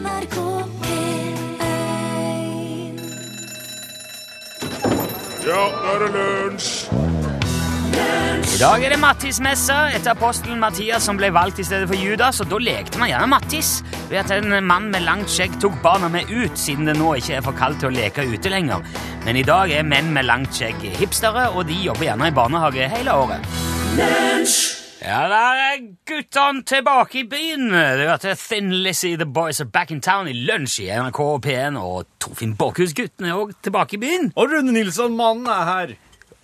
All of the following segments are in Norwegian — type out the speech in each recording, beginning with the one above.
NRK P1 Ja, nå er det lunsj! I dag er det Mattis-messa etter apostelen Mattias som ble valgt i stedet for Judas, og da lekte man gjerne Mattis ved at en mann med langt skjegg tok barna med ut, siden det nå ikke er for kaldt til å leke ute lenger. Men i dag er menn med langt skjegg hipstere, og de jobber gjerne i barnehage hele året. Ja, der er guttene tilbake i byen. Du hørte Thin Lizzie, The Boys Are Back in Town i lunsj i NRK P1, og Torfinn Borchhus-guttene er òg tilbake i byen. Og Rune Nilsson, mannen, er her.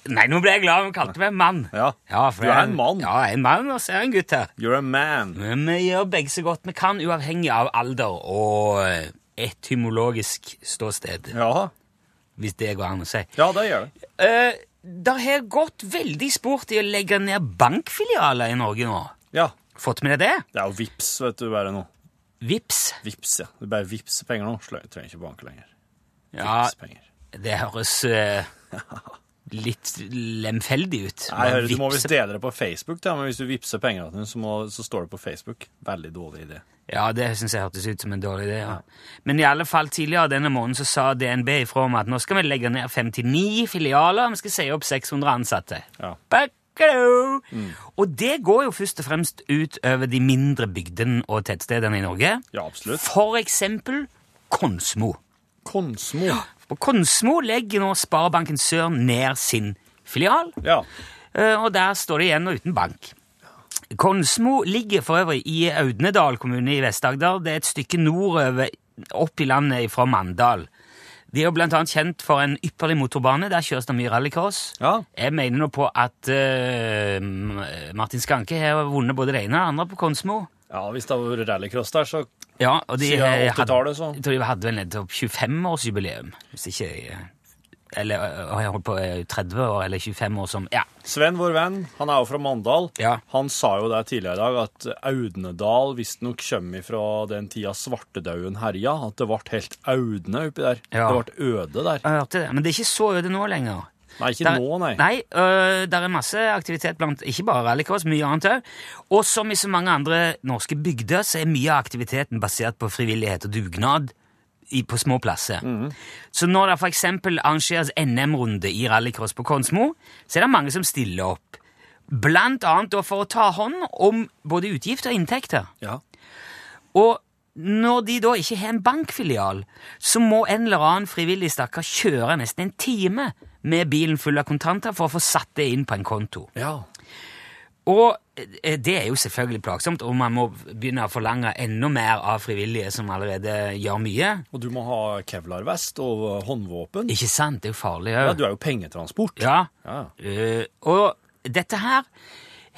Nei, nå ble jeg glad hun kalte meg mann. Ja, for du er en mann. Ja, en mann, og så er jeg en gutt her. You're a man. Men vi gjør begge så godt vi kan, uavhengig av alder og eh, etymologisk ståsted, Ja, hvis det går an å si. ja det gjør det. Uh, det har gått veldig sport i å legge ned bankfilialer i Norge nå. Ja, Fått med deg det? det er jo vips, vet du, bare nå. Vips. Vips, ja. Du bare VIPS-penger nå. Du trenger ikke bank lenger. Ja, Vips penger. det høres eh, litt lemfeldig ut. Nei, hører, du må visst dele det på Facebook, da, men hvis du vipser til henne, så, må, så står det på Facebook. Veldig dårlig idé. Ja, det syns jeg hørtes ut som en dårlig idé. Ja. Men i alle fall tidligere denne måneden så sa DNB ifra om at nå skal vi legge ned 59 filialer, vi skal si opp 600 ansatte. Ja. Bakkalo! Og det går jo først og fremst ut over de mindre bygdene og tettstedene i Norge. Ja, absolutt. For eksempel Konsmo. Konsmo. På Konsmo legger nå Sparebanken Sør ned sin filial, Ja. eh, og der står det igjen og uten bank. Konsmo ligger for øvrig i Audnedal kommune i Vest-Agder. Det er et stykke nordover opp i landet fra Mandal. De er blant annet kjent for en ypperlig motorbane. Der kjøres det mye rallycross. Ja. Jeg mener nå på at uh, Martin Skanke har vunnet både det ene og det andre på Konsmo. Ja, hvis det vært rallycross der, så Ja, og de Siden eh, 80-tallet, så. Jeg tror de hadde vel nettopp 25-årsjubileum. Hvis ikke jeg Eller har jeg holdt på øh, 30 år eller 25 år som Ja. Sven, vår venn, han er jo fra Mandal. Ja. Han sa jo der tidligere i dag at Audnedal visstnok kommer fra den tida svartedauden herja. At det ble helt audne oppi der. Ja. Det ble øde der. Jeg hørte det. Men det er ikke så øde nå lenger. Nei, ikke Der- nå, nei. Nei, øh, der er masse aktivitet blant ikke bare rallycross, mye annet òg. Og som i så mange andre norske bygder, så er mye av aktiviteten basert på frivillighet og dugnad i, på små plasser. Så når det f.eks. arrangeres NM-runde i rallycross på Konsmo, så er det mange som stiller opp. Blant annet for å ta hånd om både utgifter og inntekter. Ja. Og når de da ikke har en bankfilial, så må en eller annen frivillig stakkar kjøre nesten en time med bilen full av kontanter for å få satt det inn på en konto. ja. Og eh, det er jo selvfølgelig plagsomt, og man må begynne å forlange enda mer av frivillige som allerede gjør mye. Og du må ha kevlarvest og håndvåpen. Ikke sant? Det er jo farlig Ja, òg. du er jo pengetransport. Ja. Ja. Uh, og dette her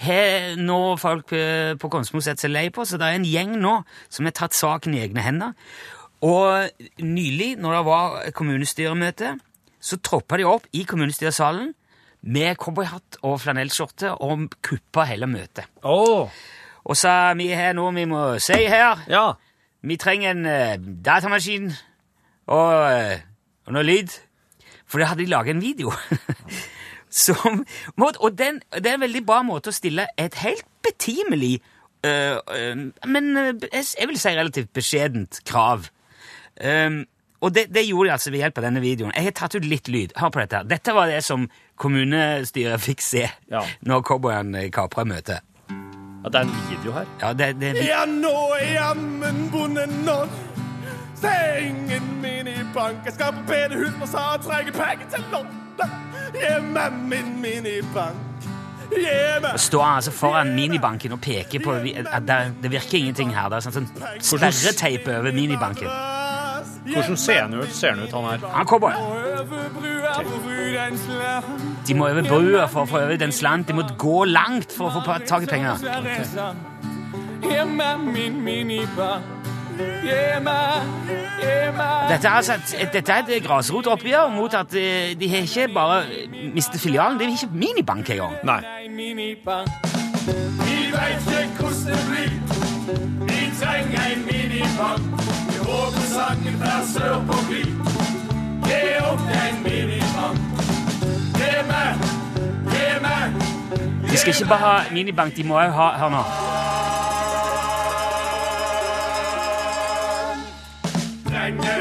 har nå folk eh, på Konsmo sett seg lei på, så det er en gjeng nå som har tatt saken i egne hender. Og nylig, når det var kommunestyremøte, så troppa de opp i kommunestyresalen med cowboyhatt og flanellskjorte og kuppa hele møtet. Åh, Og sa vi har noe vi må si her. ja. Vi trenger en uh, datamaskin og, eh, og noe lyd. For da hadde de laget en video. Som, og den, det er en veldig bra måte å stille et helt betimelig, uh, uh, men jeg vil si relativt beskjedent krav. Um, og det, det gjorde de altså ved hjelp av denne videoen. Jeg har tatt ut litt lyd. Hør på dette. Dette var det som kommunestyret fikk se Ja. når cowboyene kapra møtet. ja. Det er en video her. Ja, det, det, Ja, nå er jammen bonden nådd. Sengen min i bank. Jeg skal på bedehus og sa trenger penger til Lotte. Gi meg min minibank. Gi meg står han altså foran minibanken og peker på at det, det virker ingenting her. Det er sånn, sånn sperreteip over minibanken. Hvordan ser han ut, ser han ut, han her? Han cowboy. En slant. De må over brua for å få over den slant. De må gå langt for å få tak i penger. Dette er, altså et, dette er et grasrotoppgjør mot at eh, de har ikke bare mistet filialen, de har ikke minibank engang. Nei. Vi veit ikke hvordan det blir. Vi trenger en minibank. Vi sangen fra sør på gli. Gi opp den minibank. Gi meg, gi meg. De skal ikke bare ha minibank, de må òg ha Hør nå. eller.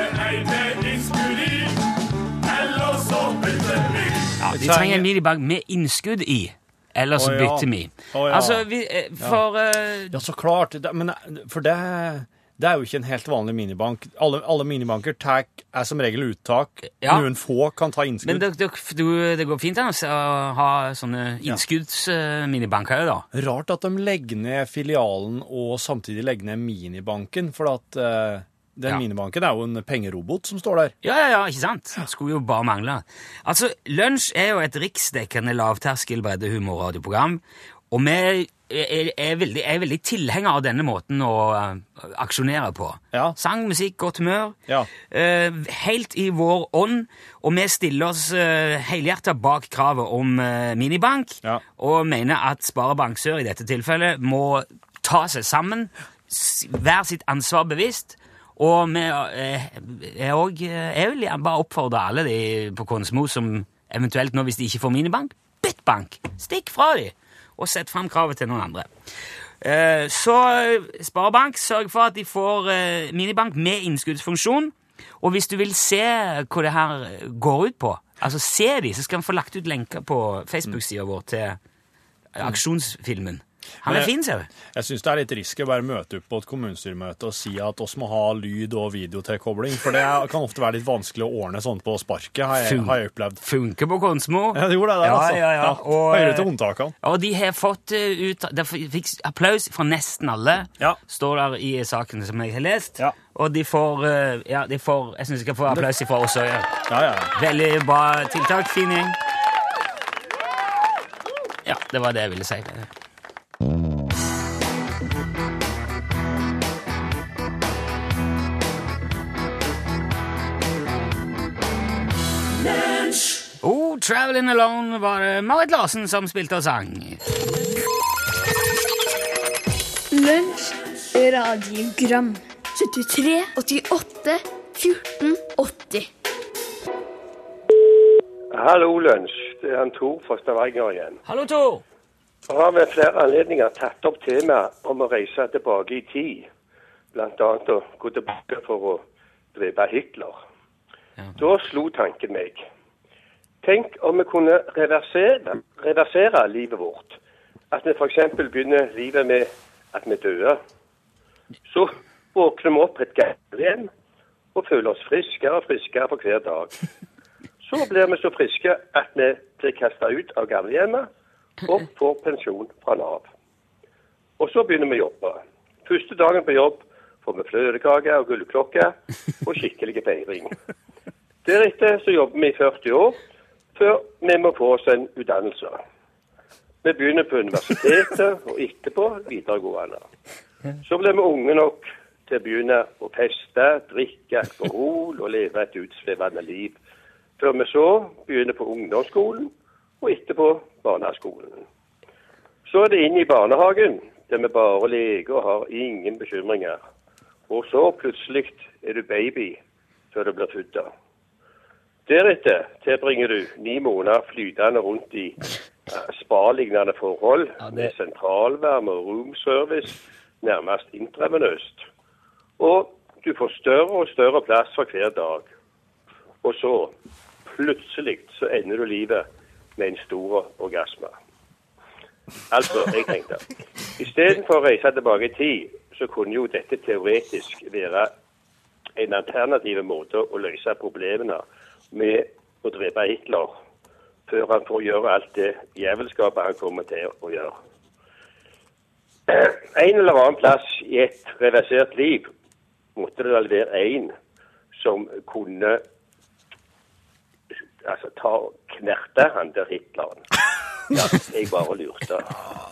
Ja, de trenger- en minibank med innskudd i. Ellers så ja. bytter vi. Altså, vi, eh, for uh, Ja, så klart. Men eh, for det, det er jo ikke en helt vanlig minibank. Alle, alle minibanker tar, er som regel uttak. Ja. Noen få kan ta Men innskudd. det, det, det går fint an å ha sånne innskuddsminibanker ja. da. Rart at de legger ned filialen og samtidig legger ned minibanken, for at uh, den Ja. minibanken er jo en pengerobot som står der. Ja, ja, ja, ikke sant? Skulle jo bare mangle. Altså, Lunsj er jo et riksdekkende lavterskel breddehumorradioprogram, og vi er, er, veldig, er veldig tilhenger av denne måten å uh, aksjonere på. Ja. Sang, musikk, godt humør. Ja. Uh, helt i vår ånd, og vi stiller oss uh, helhjertet bak kravet om uh, minibank, Ja. og mener at Sparebank Sør i dette tilfellet må ta seg sammen, være sitt ansvar bevisst, og vi er òg Jeg vil bare oppfordre alle de på Konsmo som eventuelt nå, hvis de ikke får minibank, bytt bank! Stikk fra de, og sett fram kravet til noen andre. Eh, Så eh, Sparebank, sørg for at de får eh, minibank med innskuddsfunksjon. Og hvis du vil se hva det her går ut på, altså se de, så skal vi få lagt ut lenker på Facebook-sida vår til aksjonsfilmen. Han er fin, ser du. Jeg syns det er litt risky å bare møte opp på et kommunestyremøte og si at oss må ha lyd- og videotilkobling, for det kan ofte være litt vanskelig å ordne sånt på sparket, har jeg, har jeg opplevd. Funker på Konsmo. Ja, det gjorde det der, Ja, altså. ja, ja. Og, Høyere eh, til håndtakene. Og de har fått eh, ut De fikk applaus fra nesten alle, Ja. står der i saken som jeg har lest. Ja. Og de får eh, Ja, de får Jeg syns de skal få applaus fra oss òg. Ja. Ja, ja. Veldig bra tiltak. Fin gjeng. Ja, det var det jeg ville si. Oh, 'Traveling Alone' var det Marit Larsen som spilte og sang. Lunsj, radiogram 73, 88, 14, 80 Hallo, Lunsj. Det er han Tor fra Stavanger igjen. Hallo, Tor. Jeg har ved flere anledninger tatt opp temaet om å reise tilbake i tid. Blant annet å gå tilbake for å drepe Hitler. Da slo tanken meg. Tenk om vi kunne reversere, reversere livet vårt. At vi f.eks. begynner livet med at vi dør. Så våkner vi opp et gamlehjem og føler oss friskere og friskere for hver dag. Så blir vi så friske at vi blir kasta ut av gamlehjemmet og får pensjon fra Nav. Og så begynner vi å jobbe. Første dagen på jobb får vi fløtekake og gullklokke og skikkelig feiring. Deretter så jobber vi i 40 år før vi må få oss en utdannelse. Vi begynner på universitetet og etterpå videregående. Så blir vi unge nok til å begynne å feste, drikke alkohol og leve et utsvevende liv. Før vi så begynner på ungdomsskolen og etterpå barneskolen. Så er det inn i barnehagen, der vi bare leker og har ingen bekymringer. Og så plutselig er du baby før du blir født. Deretter tilbringer du ni måneder flytende rundt i eh, spa-lignende forhold med sentralvarme og roomservice nærmest intravenøst. Og du får større og større plass for hver dag. Og så, plutselig, så ender du livet med en stor orgasme. Altså, jeg tenkte Istedenfor å reise tilbake i tid, så kunne jo dette teoretisk være en alternativ måte å løse problemene med å drepe Hitler før han får gjøre alt det jævelskapet han kommer til å gjøre. En eller annen plass i et reversert liv måtte det vel være en som kunne altså ta og knerte han der Hitleren. Ja, jeg bare lurte.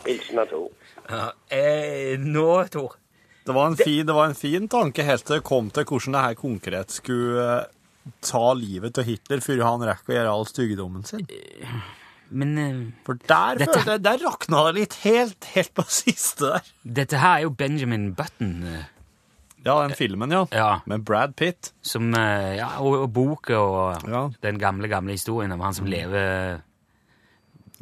Hilsen av Tor. Ja, eh, nå, Tor. Det var, en fin, det var en fin tanke helt til det kom til hvordan det her konkret skulle ta livet til Hitler før han rekker å gjøre all styggedommen sin. Men eh, For der, Dette- jeg, der rakna det litt helt, helt på siste der. dette her er jo Benjamin Button. eh, Ja, den filmen, ja. Ja. Med Brad Pitt. Som, eh, ja, og, og boka og Ja. den gamle, gamle historien om han som lever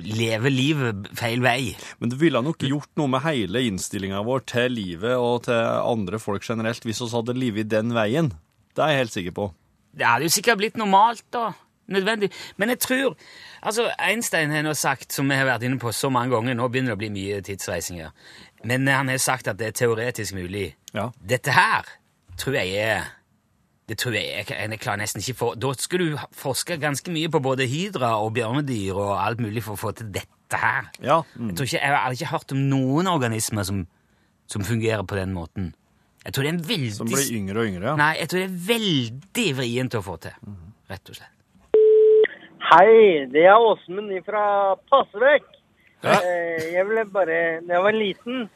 lever livet feil vei. Men det ville nok gjort noe med hele innstillinga vår til livet og til andre folk generelt hvis vi hadde livet den veien. Det er jeg helt sikker på. Det hadde jo sikkert blitt normalt, da. Nødvendig. Men jeg tror altså Einstein har nå sagt, som vi har vært inne på så mange ganger, nå begynner det å bli mye tidsreisinger, men han har sagt at det er teoretisk mulig. Ja. Dette her tror jeg er det tror jeg jeg, klarer nesten ikke for Da skulle du forske ganske mye på både hydra og bjørnedyr og alt mulig for å få til dette her. Ja. Mm. Jeg, tror ikke, jeg har ikke hørt om noen organismer som, som fungerer på den måten. Jeg tror det er en veldig Som blir yngre og yngre, ja. Nei, jeg tror det er veldig vrient å få til. Rett og slett. Hei, det er Åsmund fra Passevekk. Ja. Eh, Jeg ville bare Da jeg var liten,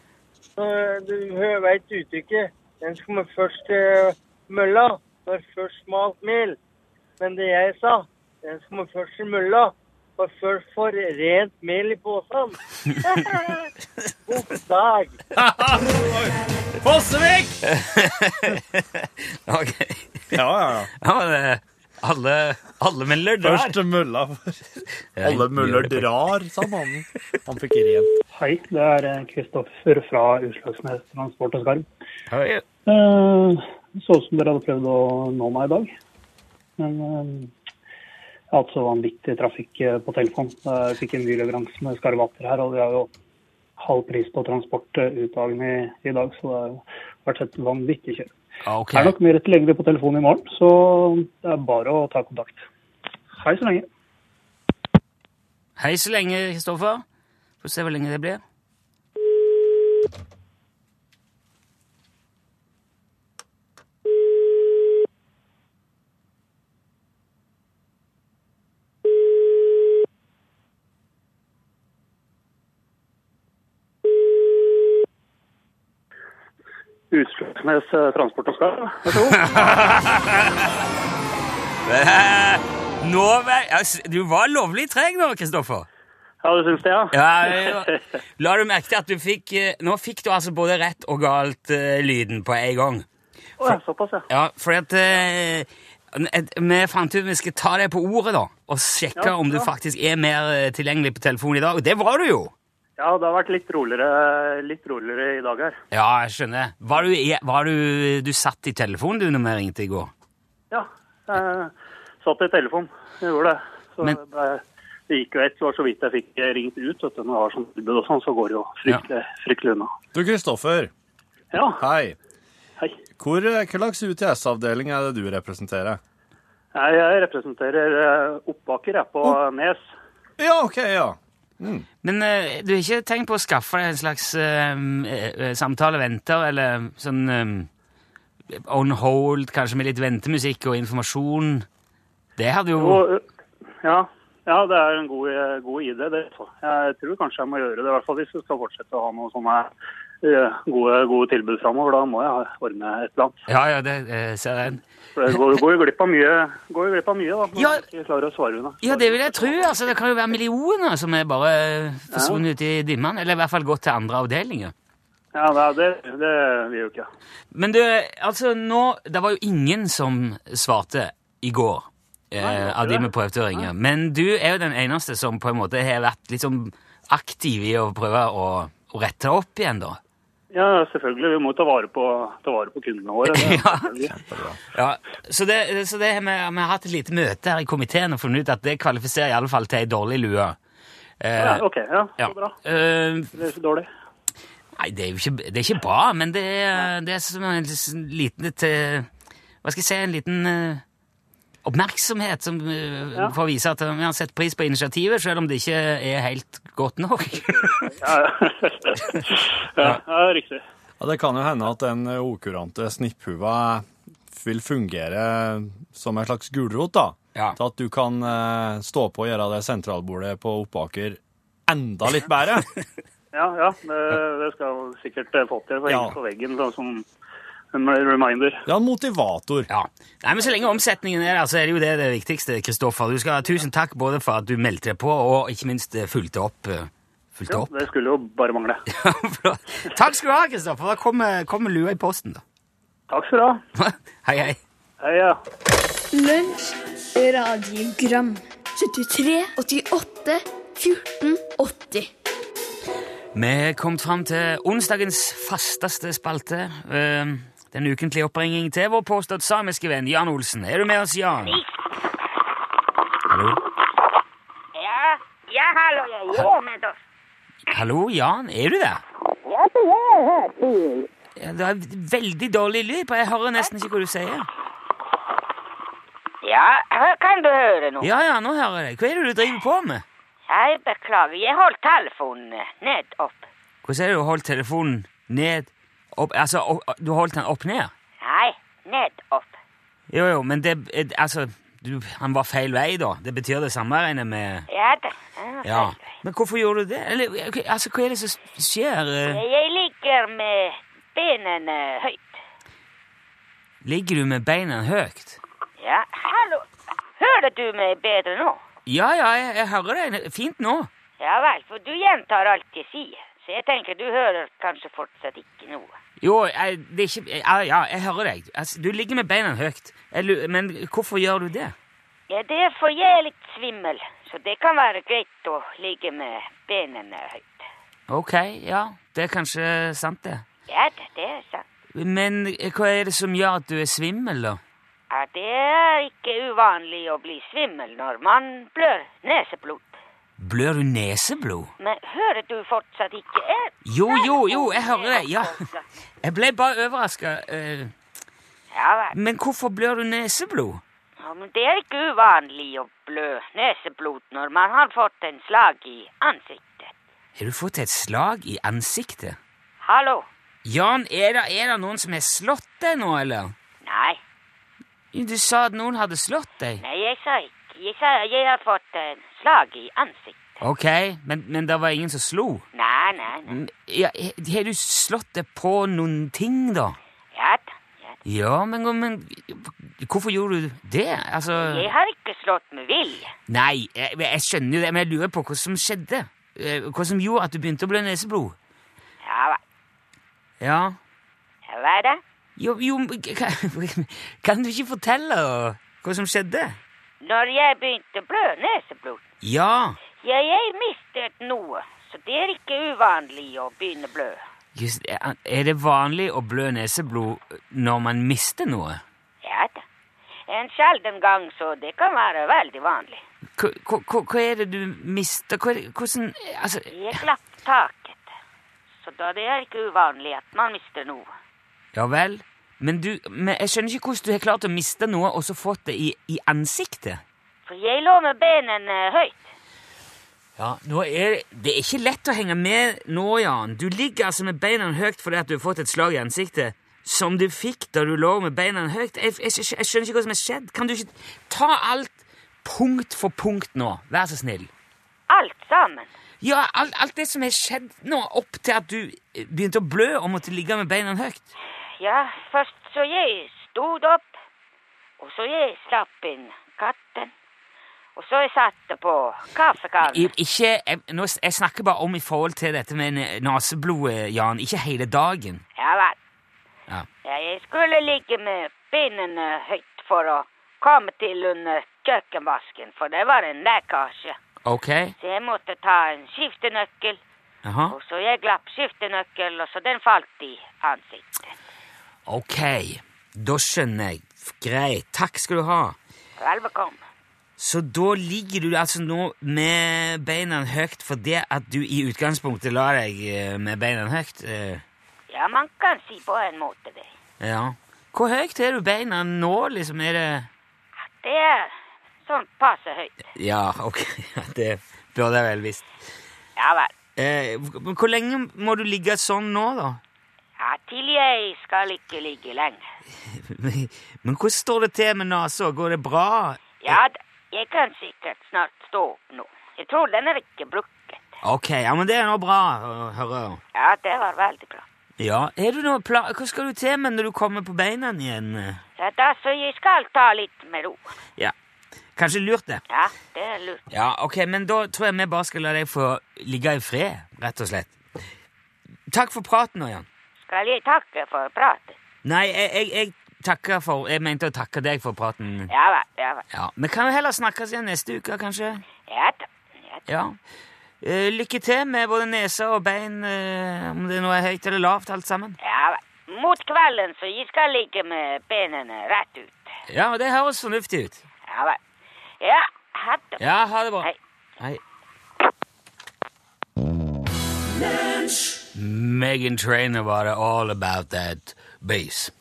så du veit uttrykket Den som kommer først til mølla, får først smalt mel. Men det jeg sa, den som kommer først til mølla, får først for rent mel i posen. God dag. Fossevik! Ok. Ja, ja, ja. Ja, men eh, alle, alle møller drar. Første mølla. Alle møller drar, sa mannen. Han fikk rent. Hei, det er eh, Kristoffer fra Utslagsnes Transport og Skarv. Hei. Eh, så ut som dere hadde prøvd å nå meg i dag. Men eh, jeg har hatt så vanvittig trafikk på telefon. Jeg fikk en ny leveranse med skarvater her, og vi har jo halv pris på transport ut dagen i, i dag, så det har vært et vanvittig kjør. Okay. Det er nok mer tilgjengelig på telefonen i morgen, så det er bare å ta kontakt. Hei så lenge. Hei så lenge, Kristoffer. Får se hvor lenge det blir. Utslagsnes Transport og. Eh, Nå, var- du var lovlig treg nå, Kristoffer. Ja, du syns det, ja? Ja, ja. La du merke til at du fikk eh, Nå fikk du altså både rett og galt uh, lyden på en gang. Å, ja, såpass, ja. Ja, fordi at uh, Vi fant ut vi skal ta deg på ordet da, og sjekke Ja, om du faktisk er mer tilgjengelig på telefonen i dag. Og det var du jo! Ja, det har vært litt roligere, litt roligere i dag her. Ja, jeg skjønner. Var du, var du, du satt i telefonen du når vi ringte i går? Ja, jeg satt i telefonen. Jeg gjorde det. Så Men- det, det gikk jo ett, så var så vidt jeg fikk ringt ut. Vet du. Når jeg har sånn tilbud og sånn, så går det jo fryktelig, fryktelig unna. Du, Kristoffer. Ja, Hei. hei. Hvor, eh, hva slags UTS-avdeling er det du representerer? Jeg representerer eh, jeg på Nes. Ja, ok, ja. Men uh, du har ikke tenkt på å skaffe deg en slags uh, samtale-venter, eller sånn eh, on hold, kanskje med litt ventemusikk og informasjon? Det hadde jo ja, ja, det er en god, eh, god idé. det. Jeg tror kanskje jeg må gjøre det, i hvert fall hvis vi skal fortsette å ha noen sånne eh, gode, gode tilbud framover. Da må jeg ordne et eller annet. Ja, ja, det eh, ser jeg. For det går, jo glipp av mye, går jo glipp av mye da, når Ja. jeg ikke klarer å svare unna. Ja, det vil jeg tro. Altså, det kan jo være millioner som er bare forsvunnet ut i dimmen, eller i hvert fall gått til andre avdelinger. Ja, det, det vil jo ikke. Men du, altså nå Det var jo ingen som svarte i går eh, av de med vi prøvde å ringe. Men du er jo den eneste som på en måte har vært litt sånn aktiv i å prøve å, å rette opp igjen, da. Ja, selvfølgelig. Vi må ta vare på, ta vare på kundene våre. Det, Ja. Ja, Så det, så det har vi, vi har hatt et lite møte her i komiteen og funnet ut at det kvalifiserer i alle fall til ei dårlig lue. Eh, ja, ok, ja, ja. så bra. Uh, Det er ikke dårlig. Nei, det er jo ikke, det er ikke bra, men det er, det er som en liten til, Hva skal jeg si En liten eh, oppmerksomhet som, eh, Ja. for å vise at vi har sett pris på initiativet, selv om det ikke er helt godt nok. Ja, ja. ja, riktig. Ja, Det kan jo hende at den eh, okurante snipphuva vil fungere som en slags gulrot, da. Ja. Til at du kan eh, stå på og gjøre det sentralbordet på Oppaker enda litt bedre. Ja, ja, det, det skal sikkert få til. For ja. på veggen sånn som en reminder. Ja, en motivator. Ja. Nei, men Så lenge omsetningen er der, så er det jo det det viktigste. Kristoffer. Du skal ha Tusen takk både for at du meldte deg på, og ikke minst eh, fulgte opp. eh, Fulgte Ja, opp. det skulle jo bare mangle. Flott. takk skal du ha, Kristoffer. Da kommer, kom lua i posten, da. Takk skal du ha. hei, hei. Hei, ja. Lunsj, radiogram 73, 88, 14, 80 Vi er kommet fram til onsdagens fasteste spalte. Eh, Den ukentlige oppringning til vår påstått samiske venn Jan Olsen. Er du med oss, Jan? Hallo? Ja, ja, hallo, jeg er med oss. Hallo, Jan? Er du der? Ja, det er her til. Ja, det er veldig dårlig lyd på. Jeg hører nesten ikke hva du sier. Ja, kan du høre nå. Ja, ja, nå hører jeg deg. Hva er det du driver på med? Jeg beklager, jeg holdt telefonen ned opp. Hvordan er det du holdt telefonen ned opp Altså, opp, du holdt den opp ned? Nei, ned opp. Jo, jo, men det eh, Altså, du, han var feil vei, da. Det betyr det samme, regner jeg med? Ja, det er Ja. Men hvorfor gjorde du det? Eller, altså, hva er det som skjer? Eh, Jeg ligger med benene høyt. Ligger du med beina høyt? Ja, hallo. Hører du meg bedre nå? Ja, ja, jeg, jeg hører deg fint nå. Ja vel, for du gjentar alt jeg sier. Så jeg tenker du hører kanskje fortsatt ikke noe. Jo, jeg, det er ikke Ja, ja jeg hører deg. Altså, du ligger med beina høyt. Jeg Men hvorfor gjør du det? Ja, det er for jeg er litt svimmel, så det kan være greit å ligge med beina høyt. Ok, ja, det er kanskje sant, det. Ja, det, er sant. Men eh, hva er det som gjør at du er svimmel, da? Ja, det er ikke uvanlig å bli svimmel når man blør neseblod. Blør du neseblod? Men hører du fortsatt ikke? Jeg... Jo, jo, jo, jeg hører det, ja. Jeg ble bare overraska. Men hvorfor blør du neseblod? Ja, men det er ikke uvanlig å blø neseblod når man har fått en slag i ansiktet. Har du fått et slag i ansiktet? Hallo? Jan, er det, er det noen som har slått deg nå, eller? Nei, Du sa at noen hadde slått deg. nei, jeg sa ikke. Jeg sa jeg har fått uh, slag i ansiktet. Ok, men, men det var ingen som slo? Nei, nei, nei. Mm, Ja, har du slått deg på noen ting, da? Ja da. Ja. Ja, men, men hvorfor gjorde du det? Altså Jeg har ikke slått med vilje. Nei, jeg, jeg skjønner jo det, men jeg lurer på hva som skjedde. Eh, Hva som gjorde at du begynte å blø neseblod. Ja hva? Ja. Ja, Hva er det? Jo, jo kan, kan du ikke fortelle hva som skjedde? Når jeg begynte å blø neseblod, Ja. ja, jeg mistet noe. Så det er ikke uvanlig å begynne å blø. Just, er det vanlig å blø neseblod når man mister noe? Ja da. En sjelden gang, så det kan være veldig vanlig. Hva, hva, er det du mister? Hva, hvordan Altså Jeg glapp taket. Så da det er ikke uvanlig at man mister noe. Ja vel. Men du men Jeg skjønner ikke hvordan du har klart å miste noe og så fått det i, i ansiktet. For jeg lå med benene høyt. Ja, nå er det, det er ikke lett å henge med nå, Jan. Du ligger altså med beina høyt fordi at du har fått et slag i ansiktet som du fikk da du lå med beina høyt. Jeg, jeg, jeg, jeg skjønner ikke hva som har skjedd. Kan du ikke ta alt punkt for punkt nå? Vær så snill. Alt sammen. Ja, alt, alt det som har skjedd nå opp til at du eh, begynte å blø og måtte ligge med beina høyt. Ja, først så jeg stod opp, og så jeg slapp inn katten. Og så jeg satte på kaffekannen. Ikke, jeg, nå, jeg snakker bare om i forhold til dette med naseblodet, neseblodet, Jan. Ikke hele dagen. Ja vel. Ja. Ja, jeg skulle ligge med benene høyt for å komme til under kjøkkenvasken, for det var en lekkasje. Ok? Så jeg måtte ta en skiftenøkkel, Aha. og så jeg glapp skiftenøkkel, og så den falt i ansiktet. Ok, da skjønner jeg. Greit. Takk skal du ha. Vel bekomme. Så da ligger du altså nå med beina høyt fordi at du i utgangspunktet la deg eh, med beina høyt? eh, Ja, man kan si på en måte det. Ja. Hvor høyt er du beina nå, liksom? Er det Det er sånn passe høyt. Ja, ok. Det burde jeg vel visst. Ja vel. Eh, hvor lenge må du ligge sånn nå, da? Ja, til jeg skal ikke ligge lenge. Men hvordan står det til med nesa? Går det bra? Ja, jeg kan sikkert snart stå opp nå. Jeg tror den er ikke brukket. Ok, ja, men det er nå bra å høre. Ja, det var veldig bra. Ja, er du noe pla Hva skal du til med når du kommer på beina igjen? Ja, da, så jeg skal ta litt med ro. Ja, kanskje lurt det. Ja, det er lurt. Ja, ok, men da tror jeg vi bare skal la deg få ligge i fred, rett og slett. Takk for praten Jan. Skal jeg takke for praten? Nei, jeg, jeg, jeg takker for Jeg mente å takke deg for praten. Ja vel, ja vel. Ja, Men kan vi heller snakkes igjen neste uke, kanskje? Ja da. Ja, da. Ja. Eh, lykke til med både nese og bein, uh, om det nå er høyt eller lavt, alt sammen. ja vel. mot kvelden, så jeg skal ligge med benene rett ut. Ja, det høres fornuftig ut. Ja vel. Ja, ha det. Ja, ha det bra. Hei. Hei. Megan Trainer var det all about that bass.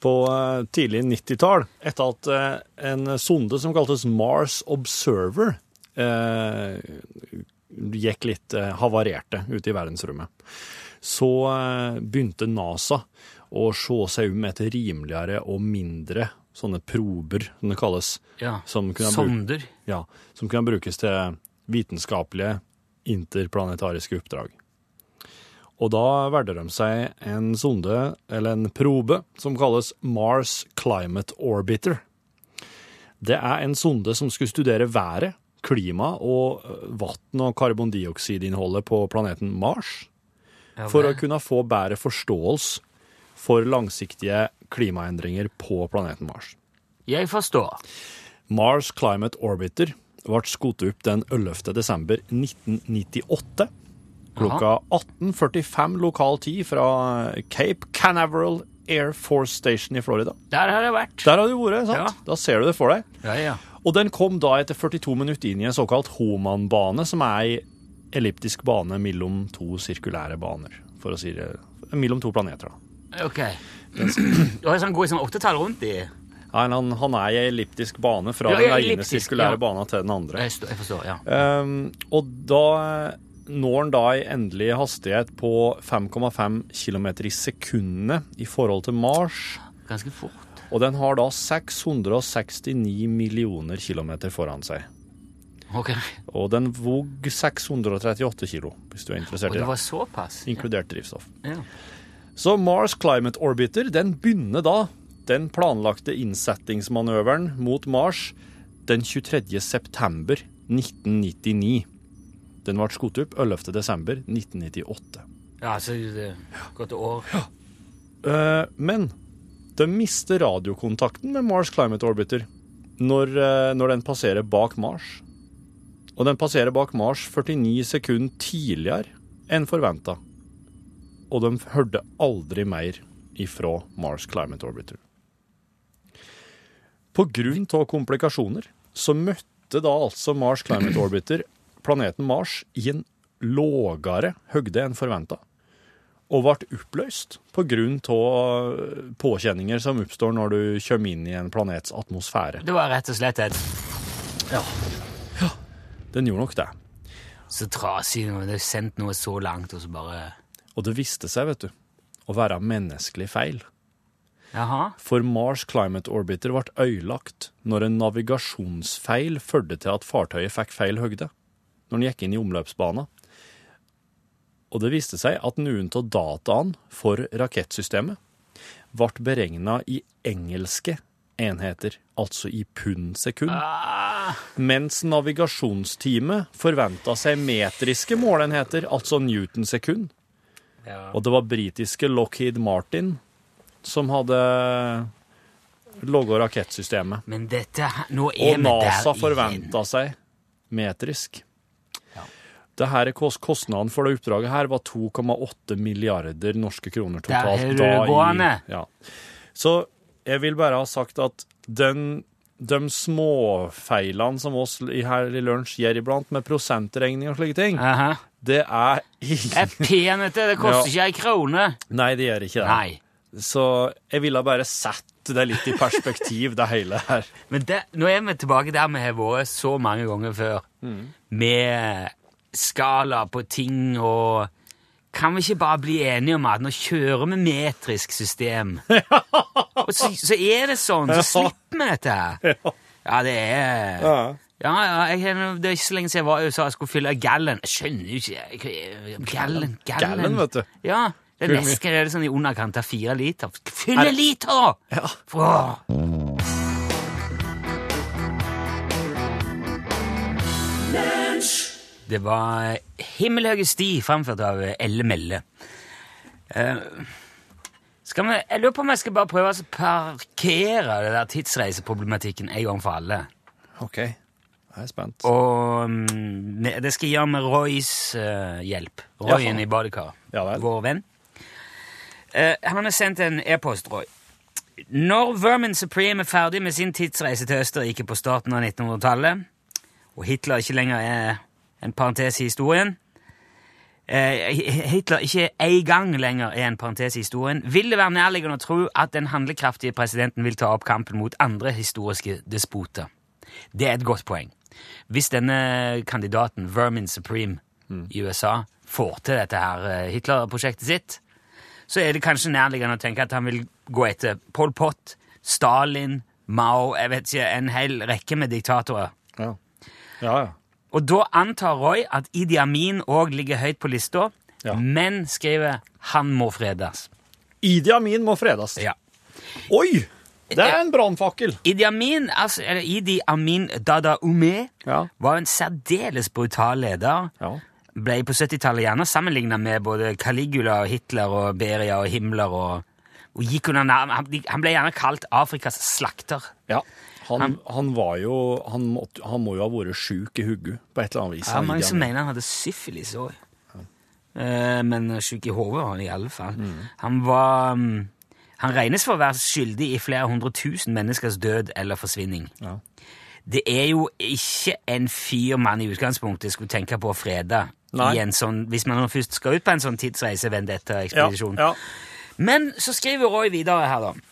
På eh, tidlig 90-tall, etter at eh, en sonde som kaltes Mars Observer eh, gikk litt eh, havarerte ute i verdensrommet, så eh, begynte NASA å se seg om etter rimeligere og mindre sånne prober, som det kalles. Ja. Som Sonder. Ja, som kunne brukes til vitenskapelige interplanetariske oppdrag. Og da valgte de seg en sonde, eller en probe, som kalles Mars Climate Orbiter. Det er en sonde som skulle studere været, klima og vann- og karbondioksidinnholdet på planeten Mars, for å kunne få bedre forståelse for langsiktige klimaendringer på planeten Mars. Jeg forstår. Mars Climate Orbiter ble skutt opp den 11. desember 1998. Klokka 18.45 lokal tid fra Cape Canaveral Air Force Station i Florida. Der har jeg vært. Der har du vært, sant? Ja. Da ser du det for deg. Ja, ja. Og den kom da etter 42 minutter inn i en såkalt Homan-bane, som er ei elliptisk bane mellom to sirkulære baner, for å si det. Mellom to planeter, da. Ok. Du har sånn, går i sånn åttetall rundt i Nei, Han, han er i elliptisk bane fra Ja, den ene sirkulære ja. banen til den andre. Jeg forstår, ja. Um, og da når han da i endelig hastighet på 5,5 km i sekundet i forhold til Mars. Ganske fort. Og den har da 669 millioner kilometer foran seg. Ok. Og den vog 638 kilo, hvis du er interessert i det Og det. var såpass? Inkludert drivstoff. Ja. Så Mars Climate Orbiter den begynner da den planlagte innsettingsmanøveren mot Mars den 23. september 1999. Den ble skutt opp 11. desember 1998. Ja, så det gått et år. Uh, men de mister radiokontakten med Mars Climate Orbiter når, uh, når den passerer bak Mars. Og den passerer bak Mars 49 sekunder tidligere enn forventa. Og de hørte aldri mer ifra Mars Climate Orbiter. På grunn av komplikasjoner så møtte da altså Mars Climate Orbiter planeten Mars i en lågere høgde enn forventa og ble oppløst på grunn av påkjenninger som oppstår når du kommer inn i en planets atmosfære. Det var rett og slett et Ja. Den gjorde nok det. så trasig når det har sendt noe så langt, og så bare Og det viste seg, vet du, å være menneskelig feil. Jaha. For Mars Climate Orbiter ble ødelagt når en navigasjonsfeil førte til at fartøyet fikk feil høgde når den gikk inn i omløpsbanen. Og det viste seg at noen av dataene for rakettsystemet ble beregna i engelske enheter, altså i pund-sekund. Mens navigasjonsteamet forventa seg metriske målenheter, altså newton-sekund. Ja. Og det var britiske Lockheed Martin som hadde laga rakettsystemet. Men dette Nå er Og vi der NASA forventa seg metrisk. Det her er Kostnaden for det oppdraget her var 2,8 milliarder norske kroner totalt. Det er rødgående. Ja. Så jeg vil bare ha sagt at den, de småfeilene som oss i her i lunsj gjør iblant, med prosentregning og slike ting, Aha. det er Det er pen, vet du. Det koster ikke ei krone. Nei, det gjør ikke det. Nei. Så jeg ville bare sett det litt i perspektiv, det hele her. Men det, nå er vi tilbake der vi har vært så mange ganger før. Med skala på ting og Kan vi ikke bare bli enige om at nå kjører vi metrisk system? og så, så er det sånn, så slipper vi dette her. Ja, det er Ja, ja, jeg, Det er ikke så lenge siden jeg var i USA og skulle fylle gallon. Jeg skjønner jo ikke Gallen. Gallon, vet du. Ja, det er nesten er sånn i underkant av fire liter. Fylle liter! Ja. For, Det var Himmelhøge sti, framført av Elle Melle. Uh, skal vi, jeg lurer på om jeg skal bare prøve å parkere det der tidsreiseproblematikken en gang for alle. OK. Jeg er spent. Og um, det skal jeg gjøre med Roys uh, hjelp. Royen Jaha. i badekaret. Ja. Vår venn. Uh, han har sendt en e-post, Roy. Når Vermin Supreme er ferdig med sin tidsreise til Østerrike på starten av 1900-tallet, og Hitler ikke lenger er en parentes i historien eh, Hitler ikke en gang lenger er en parentes i historien, vil det være nærliggende å tro at den handlekraftige presidenten vil ta opp kampen mot andre historiske despoter. Det er et godt poeng. Hvis denne kandidaten, Vermin Supreme i USA, får til dette her eh, Hitler-prosjektet sitt, så er det kanskje nærliggende å tenke at han vil gå etter Pol Pot, Stalin, Mao Jeg vet ikke, en hel rekke med diktatorer. Ja. Ja, ja. Og da antar Roy at Idi Amin òg ligger høyt på lista, Ja. men skriver han må fredes. Idi Amin må fredes. Ja. Oi! Det er en brannfakkel. Idi Amin, altså, eller Idi Amin Dada Ume, Ja. var en særdeles brutal leder. Ja. Ble på 70-tallet gjerne sammenligna med både Caligula og Hitler og Beria og Himmler. og, og gikk under navn. Han, han ble gjerne kalt Afrikas slakter. ja. Han, han var jo han, måtte, han må jo ha vært sjuk i hodet på et eller annet vis. Ja, mange som mener han hadde syfilis òg. men sjuk i hodet var han i alle fall. Han var mm, Han regnes for å være skyldig i flere hundre tusen menneskers død eller forsvinning. Ja. Det er jo ikke en fyr man i utgangspunktet skulle tenke på å frede Nei. i en sånn, hvis man først skal ut på en sånn tidsreise-vendetta-ekspedisjon. Ja, ja. Men så skriver Roy videre her, da.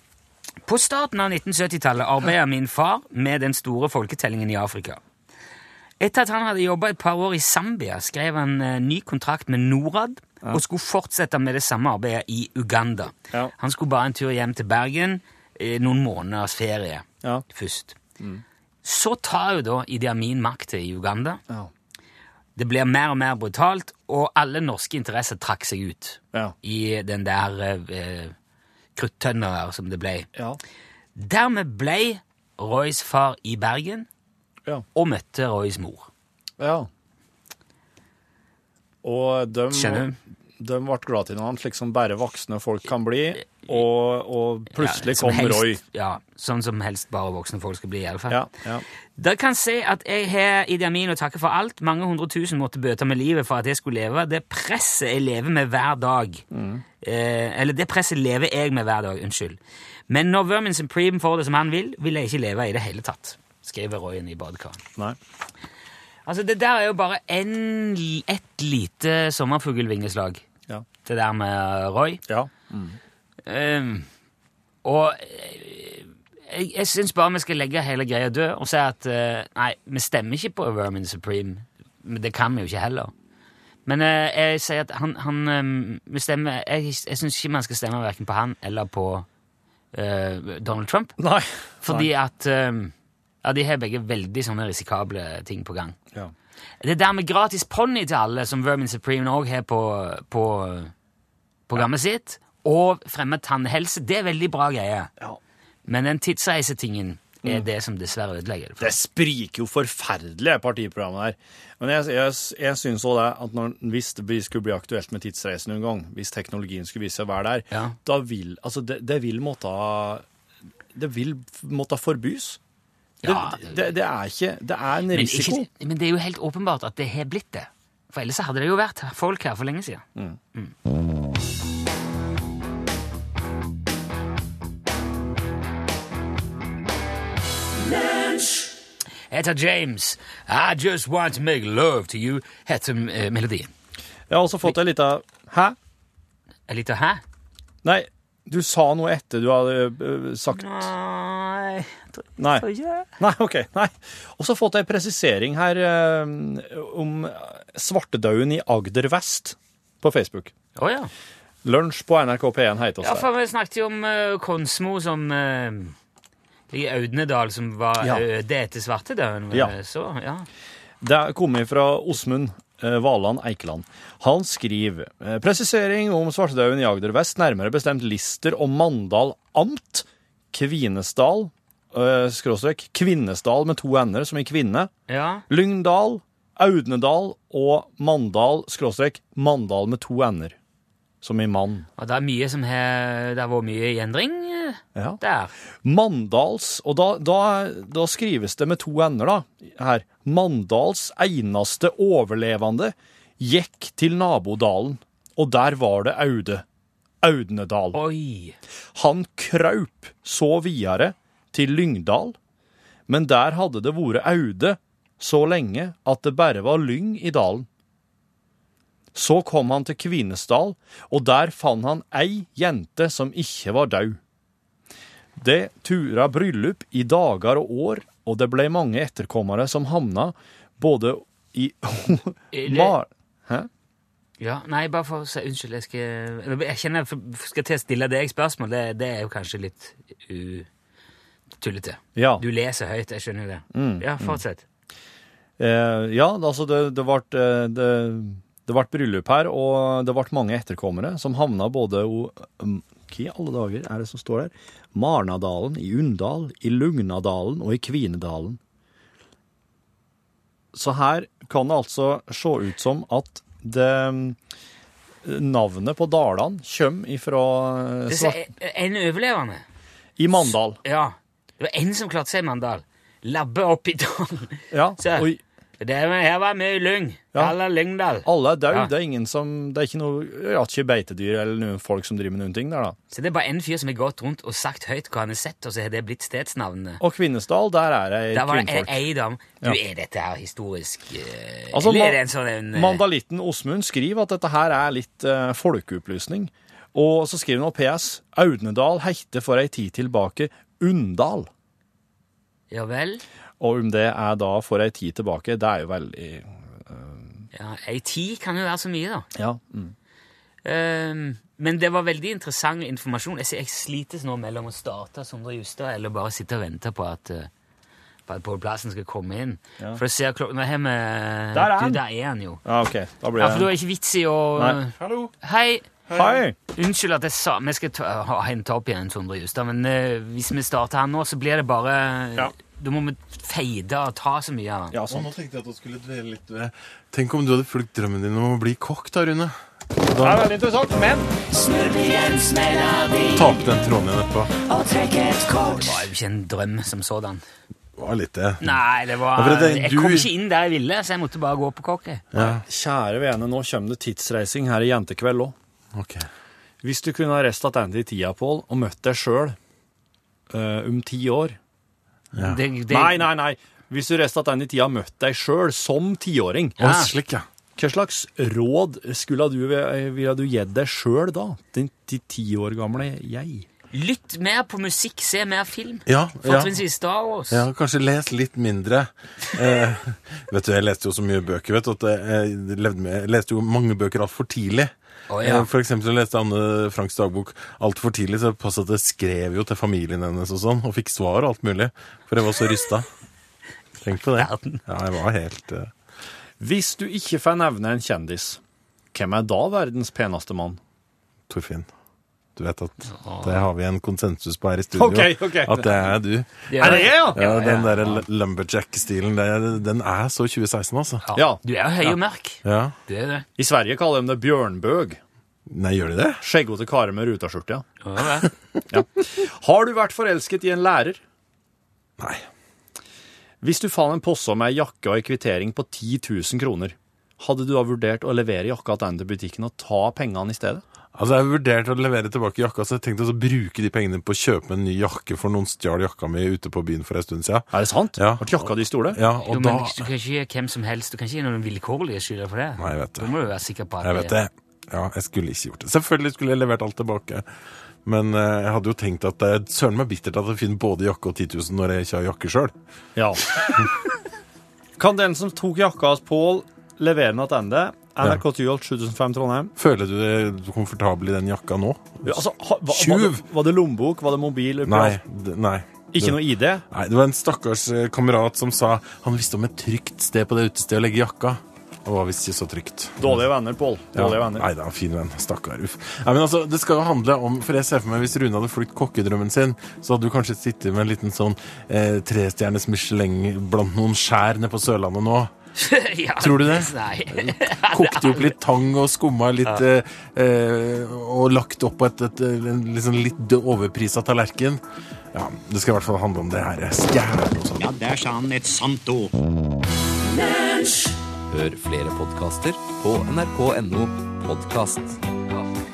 På starten av 1970-tallet arbeidet min far med den store folketellingen i Afrika. Etter at han hadde jobba et par år i Zambia, skrev han eh, ny kontrakt med Norad og skulle fortsette med det samme arbeidet i Uganda. Ja. Han skulle bare en tur hjem til Bergen, eh, noen måneders ferie Ja. først. Så tar jo da Idi Amin makta i Uganda. Ja. Det blir mer og mer brutalt, og alle norske interesser trakk seg ut Ja. i den der eh, kruttønna der som det ble. Ja. Dermed ble Roys far i Bergen Ja. og møtte Roys mor. ja. Og de, Skjønner de ble glad til hverandre, slik som bare voksne folk kan bli. Og, og plutselig Ja, kom helst- Roy. Ja, Sånn som helst bare voksne folk skal bli, i alle. Ja, ja. Dere kan se at jeg har Idi Amin å takke for alt. Mange hundre tusen måtte bøte med livet for at jeg skulle leve. Det presset jeg lever med hver dag eh, Eller det presset lever jeg med hver dag, unnskyld. Men når Vermin Supreme får det som han vil, vil jeg ikke leve i det hele tatt. Skriver Royen i badekaret. Altså, det der er jo bare en, ett lite sommerfuglvingeslag. Ja. Det der med Roy. Ja. Ehm, og eh, jeg, jeg syns bare vi skal legge hele greia død og si at uh, nei, vi stemmer ikke på Vermin Supreme. Det kan vi jo ikke heller. Men uh, jeg sier at han, han eh, vi stemmer, Jeg, jeg syns ikke man skal stemme verken på han eller på uh, Donald Trump. Nei. Fordi at eh, ja, de har begge veldig sånne risikable ting på gang. Ja. Det der med gratis ponni til alle, som Vermin Supreme òg har på, på programmet sitt, og fremme tannhelse, det er veldig bra greier. Ja. Men den tidsreisetingen er det som dessverre ødelegger det. for Det spriker jo forferdelig, partiprogrammet der. Men jeg, jeg, jeg syns òg det at når, hvis det skulle bli aktuelt med tidsreise noen gang, hvis teknologien skulle vise seg å være der, Ja. da vil Altså, det, det vil måtte Det vil måtte forbys. Det, Ja, det, det er ikke Det er en men, risiko. ikke, men det er jo helt åpenbart at det har blitt det. For ellers hadde det jo vært folk her for lenge siden. Mm. Jeg heter James. I just want to make love to you, heter eh, melodien. Jeg har også fått ei lita Hæ? Ei lita hæ? Nei, du sa noe etter du hadde øh, sagt Nei Nei. det. Nei, ok. Nei. Og så har jeg fått ei presisering her eh, om svartedauden i Agder vest på Facebook. Å ja. Lunsj på NRK P1 heter Ja, oss for vi snakket jo om uh, Konsmo som uh, i Audnedal, som var Ja. øde etter svartedauden. Ja. Så, ja. Det er kommet fra Osmund Valand Eikeland. Han skriver eh, presisering om svartedauden i Agder vest, nærmere bestemt Lister og Mandal amt, Kvinesdal, skråstrek, Kvinnesdal med to n-er, som i kvinne, ja. Lyngdal, Audnedal og Mandal, skråstrek, Mandal med to ender, som i mann. Og det er mye som har Det har vært mye endring eh, Ja. der. Mandals, og da, da, da skrives det med to ender da, her. Mandals eneste overlevende gikk til nabodalen, og der var det Aude. Audnedal. Oi. Han kraup så videre til Lyngdal, men der hadde det vært aude så lenge at det bare var lyng i dalen. Så kom han til Kvinesdal, og der fant han ei jente som ikke var død. Det tura bryllup i dager og år, og det ble mange etterkommere som havna både i Mar... Hæ? Ja, nei, bare for å si unnskyld. Jeg, skal, jeg kjenner jeg skal til å stille deg spørsmål. Det, det er jo kanskje litt uh, tullete. Ja. Du leser høyt, jeg skjønner det. Ja, fortsett. Eh, ja, altså det, det ble eh, det, det ble bryllup her, og det ble mange etterkommere som havna både o, Hva i alle dager er det som står der? Marnadalen, i Unndal, i Lugnadalen og i Kvinedalen. Så her kan det altså se ut som at det Navnet på dalene kommer ifra eh, svart, er en overlevende. i Mandal. Ja. Det var en som klarte seg i Mandal. Labbe opp i dalen. Ja, og og Det er, her var mye lyng. Ja. Alle Lyngdal. alle er døde. Ja. Det er ingen som Det er ikke noe ja, ikke beitedyr eller noen folk som driver med noen ting der, da. Så det er bare en fyr som har gått rundt og sagt høyt hva han har sett, og så har det blitt stedsnavnet. Og Kvinesdal, der er det Der var det kvinnfolk. ei dam. Du, er dette her historisk uh, Altså, Eller er det en sånn en, uh, Mandalitten Osmund skriver at dette her er litt uh, folkeopplysning. Og så skriver han PS. Audnedal heite for ei tid tilbake Unndal. Ja vel? Og om det er da for ei tid tilbake, det er jo veldig Ja, Ei tid kan jo være så mye, da. Ja. Mm. Ehm, men det var veldig interessant informasjon. Jeg, jeg slites nå mellom å starte Sondre Justad eller bare sitte og vente på at uh, på at Pål Plassen skal komme inn. Ja. For å ser klokken Der er han. Du, der er han jo. ja, OK. Da blir Ja, for da er det ikke vits i å Hallo. Hei! Hei! Unnskyld at jeg sa Vi skal ta, hente opp igjen Sondre Justad, men uh, hvis vi starter her nå, så blir det bare Ja. Da må vi feide og ta så mye av den. Ja, Og sånn. nå tenkte jeg at du skulle dvele litt ved Tenk om du hadde fulgt drømmen din om å bli kokk, da, Rune. Det er veldig interessant, men Ta opp den tråden igjen etterpå. Det var jo ikke en drøm som sådan. Det var litt det. Nei, det var Ja, det- Jeg du- kom ikke inn der jeg ville, så jeg måtte bare gå på kokket. Ja, Kjære vene, nå kommer det tidsreising her i Jentekveld òg. Okay. Hvis du kunne ha reist tilbake i tida, Pål, og møtt deg sjøl om ti år Ja. Det, det, Nei, nei, nei. Hvis du reiste tilbake i tida og møtt deg sjøl som tiåring, ja. slik, ja. hva slags råd skulle du, ville du gitt deg sjøl da? din ti år gamle jeg? Lytt mer på musikk, se mer film. Ja, ja. Fortrinnsvis Star Wars. Ja, kanskje les litt mindre. Eh, vet du, Jeg leste jo så mye bøker. vet du, at jeg, levde med, jeg leste jo mange bøker altfor tidlig. Oh, ja. Eh, For eksempel så leste Anne Franks dagbok altfor tidlig, så pass at jeg skrev jo til familien hennes og sånn, og fikk svar og alt mulig, for jeg var så rysta. Tenk på det. Ja, jeg var helt uh... Hvis du ikke får nevne en kjendis, hvem er da verdens peneste mann? Torfinn. Du vet at det har vi en konsensus på her i studio. Ok, ok. At det er du. Ja. Er det jeg, ja? Ja, Den der lumberjack-stilen, den er så 2016, altså. Ja. Du er jo høy og mørk. Ja. Det er det. I Sverige kaller de det bjørnbøg. Nei, gjør de det? Skjeggete karer med rutaskjorte, ja. Ja, ja. Har du vært forelsket i en lærer? Nei. Hvis du fant en posse med ei jakke og ei kvittering på 10 000 kroner, hadde du da vurdert å levere jakka tilbake til butikken og ta pengene i stedet? Altså, Jeg vurderte å levere tilbake jakka, så jeg tenkte å bruke de pengene på å kjøpe en ny jakke, for noen stjal jakka mi ute på byen for en stund siden. Er det sant? Ja. Ble jakka di stjålet? Ja, Jo, og men da Du kan ikke gi hvem som helst. Du kan ikke gi noen vilkårlige skylder for det. Nei, jeg vet det. Da må du være sikker på at Jeg vet det. Ja, jeg skulle ikke gjort det. Selvfølgelig skulle jeg levert alt tilbake. Men eh, jeg hadde jo tenkt at det er søren meg bittert at jeg finner både jakke og 10 000 når jeg ikke har jakke sjøl. Ja. kan den som tok jakka hos Pål, levere den tilbake? NRK Tyholt 7005 Trondheim. Føler du deg komfortabel i den jakka nå? Ja, altså, ha, var, var, Tjuv! det, var det lommebok? Var det mobil? Nei. nei. Ikke noe ID? Nei, Det var en stakkars eh, kamerat som sa han visste om et trygt sted på det utestedet å legge jakka. Det var visst ikke så trygt. Dårlige venner, Pål. Dårlige venner. Nei da, fin venn. Stakkar. Uff. Nei, men altså, det skal jo handle om For jeg ser for meg hvis Rune hadde fulgt kokkedrømmen sin, så hadde du kanskje sittet med en liten sånn eh, trestjernes Michelin blant noen skjær nede på Sørlandet nå. ja, Tror du det? Nei. Kokte opp litt tang og skumma litt ja. eh, Og lagt opp på et, et, en liksom litt overprisa tallerken. Ja, Det skal i hvert fall handle om det her stjerner og sånn. Ja, der sa han et sant ord. Hør flere podkaster på nrk.no podkast.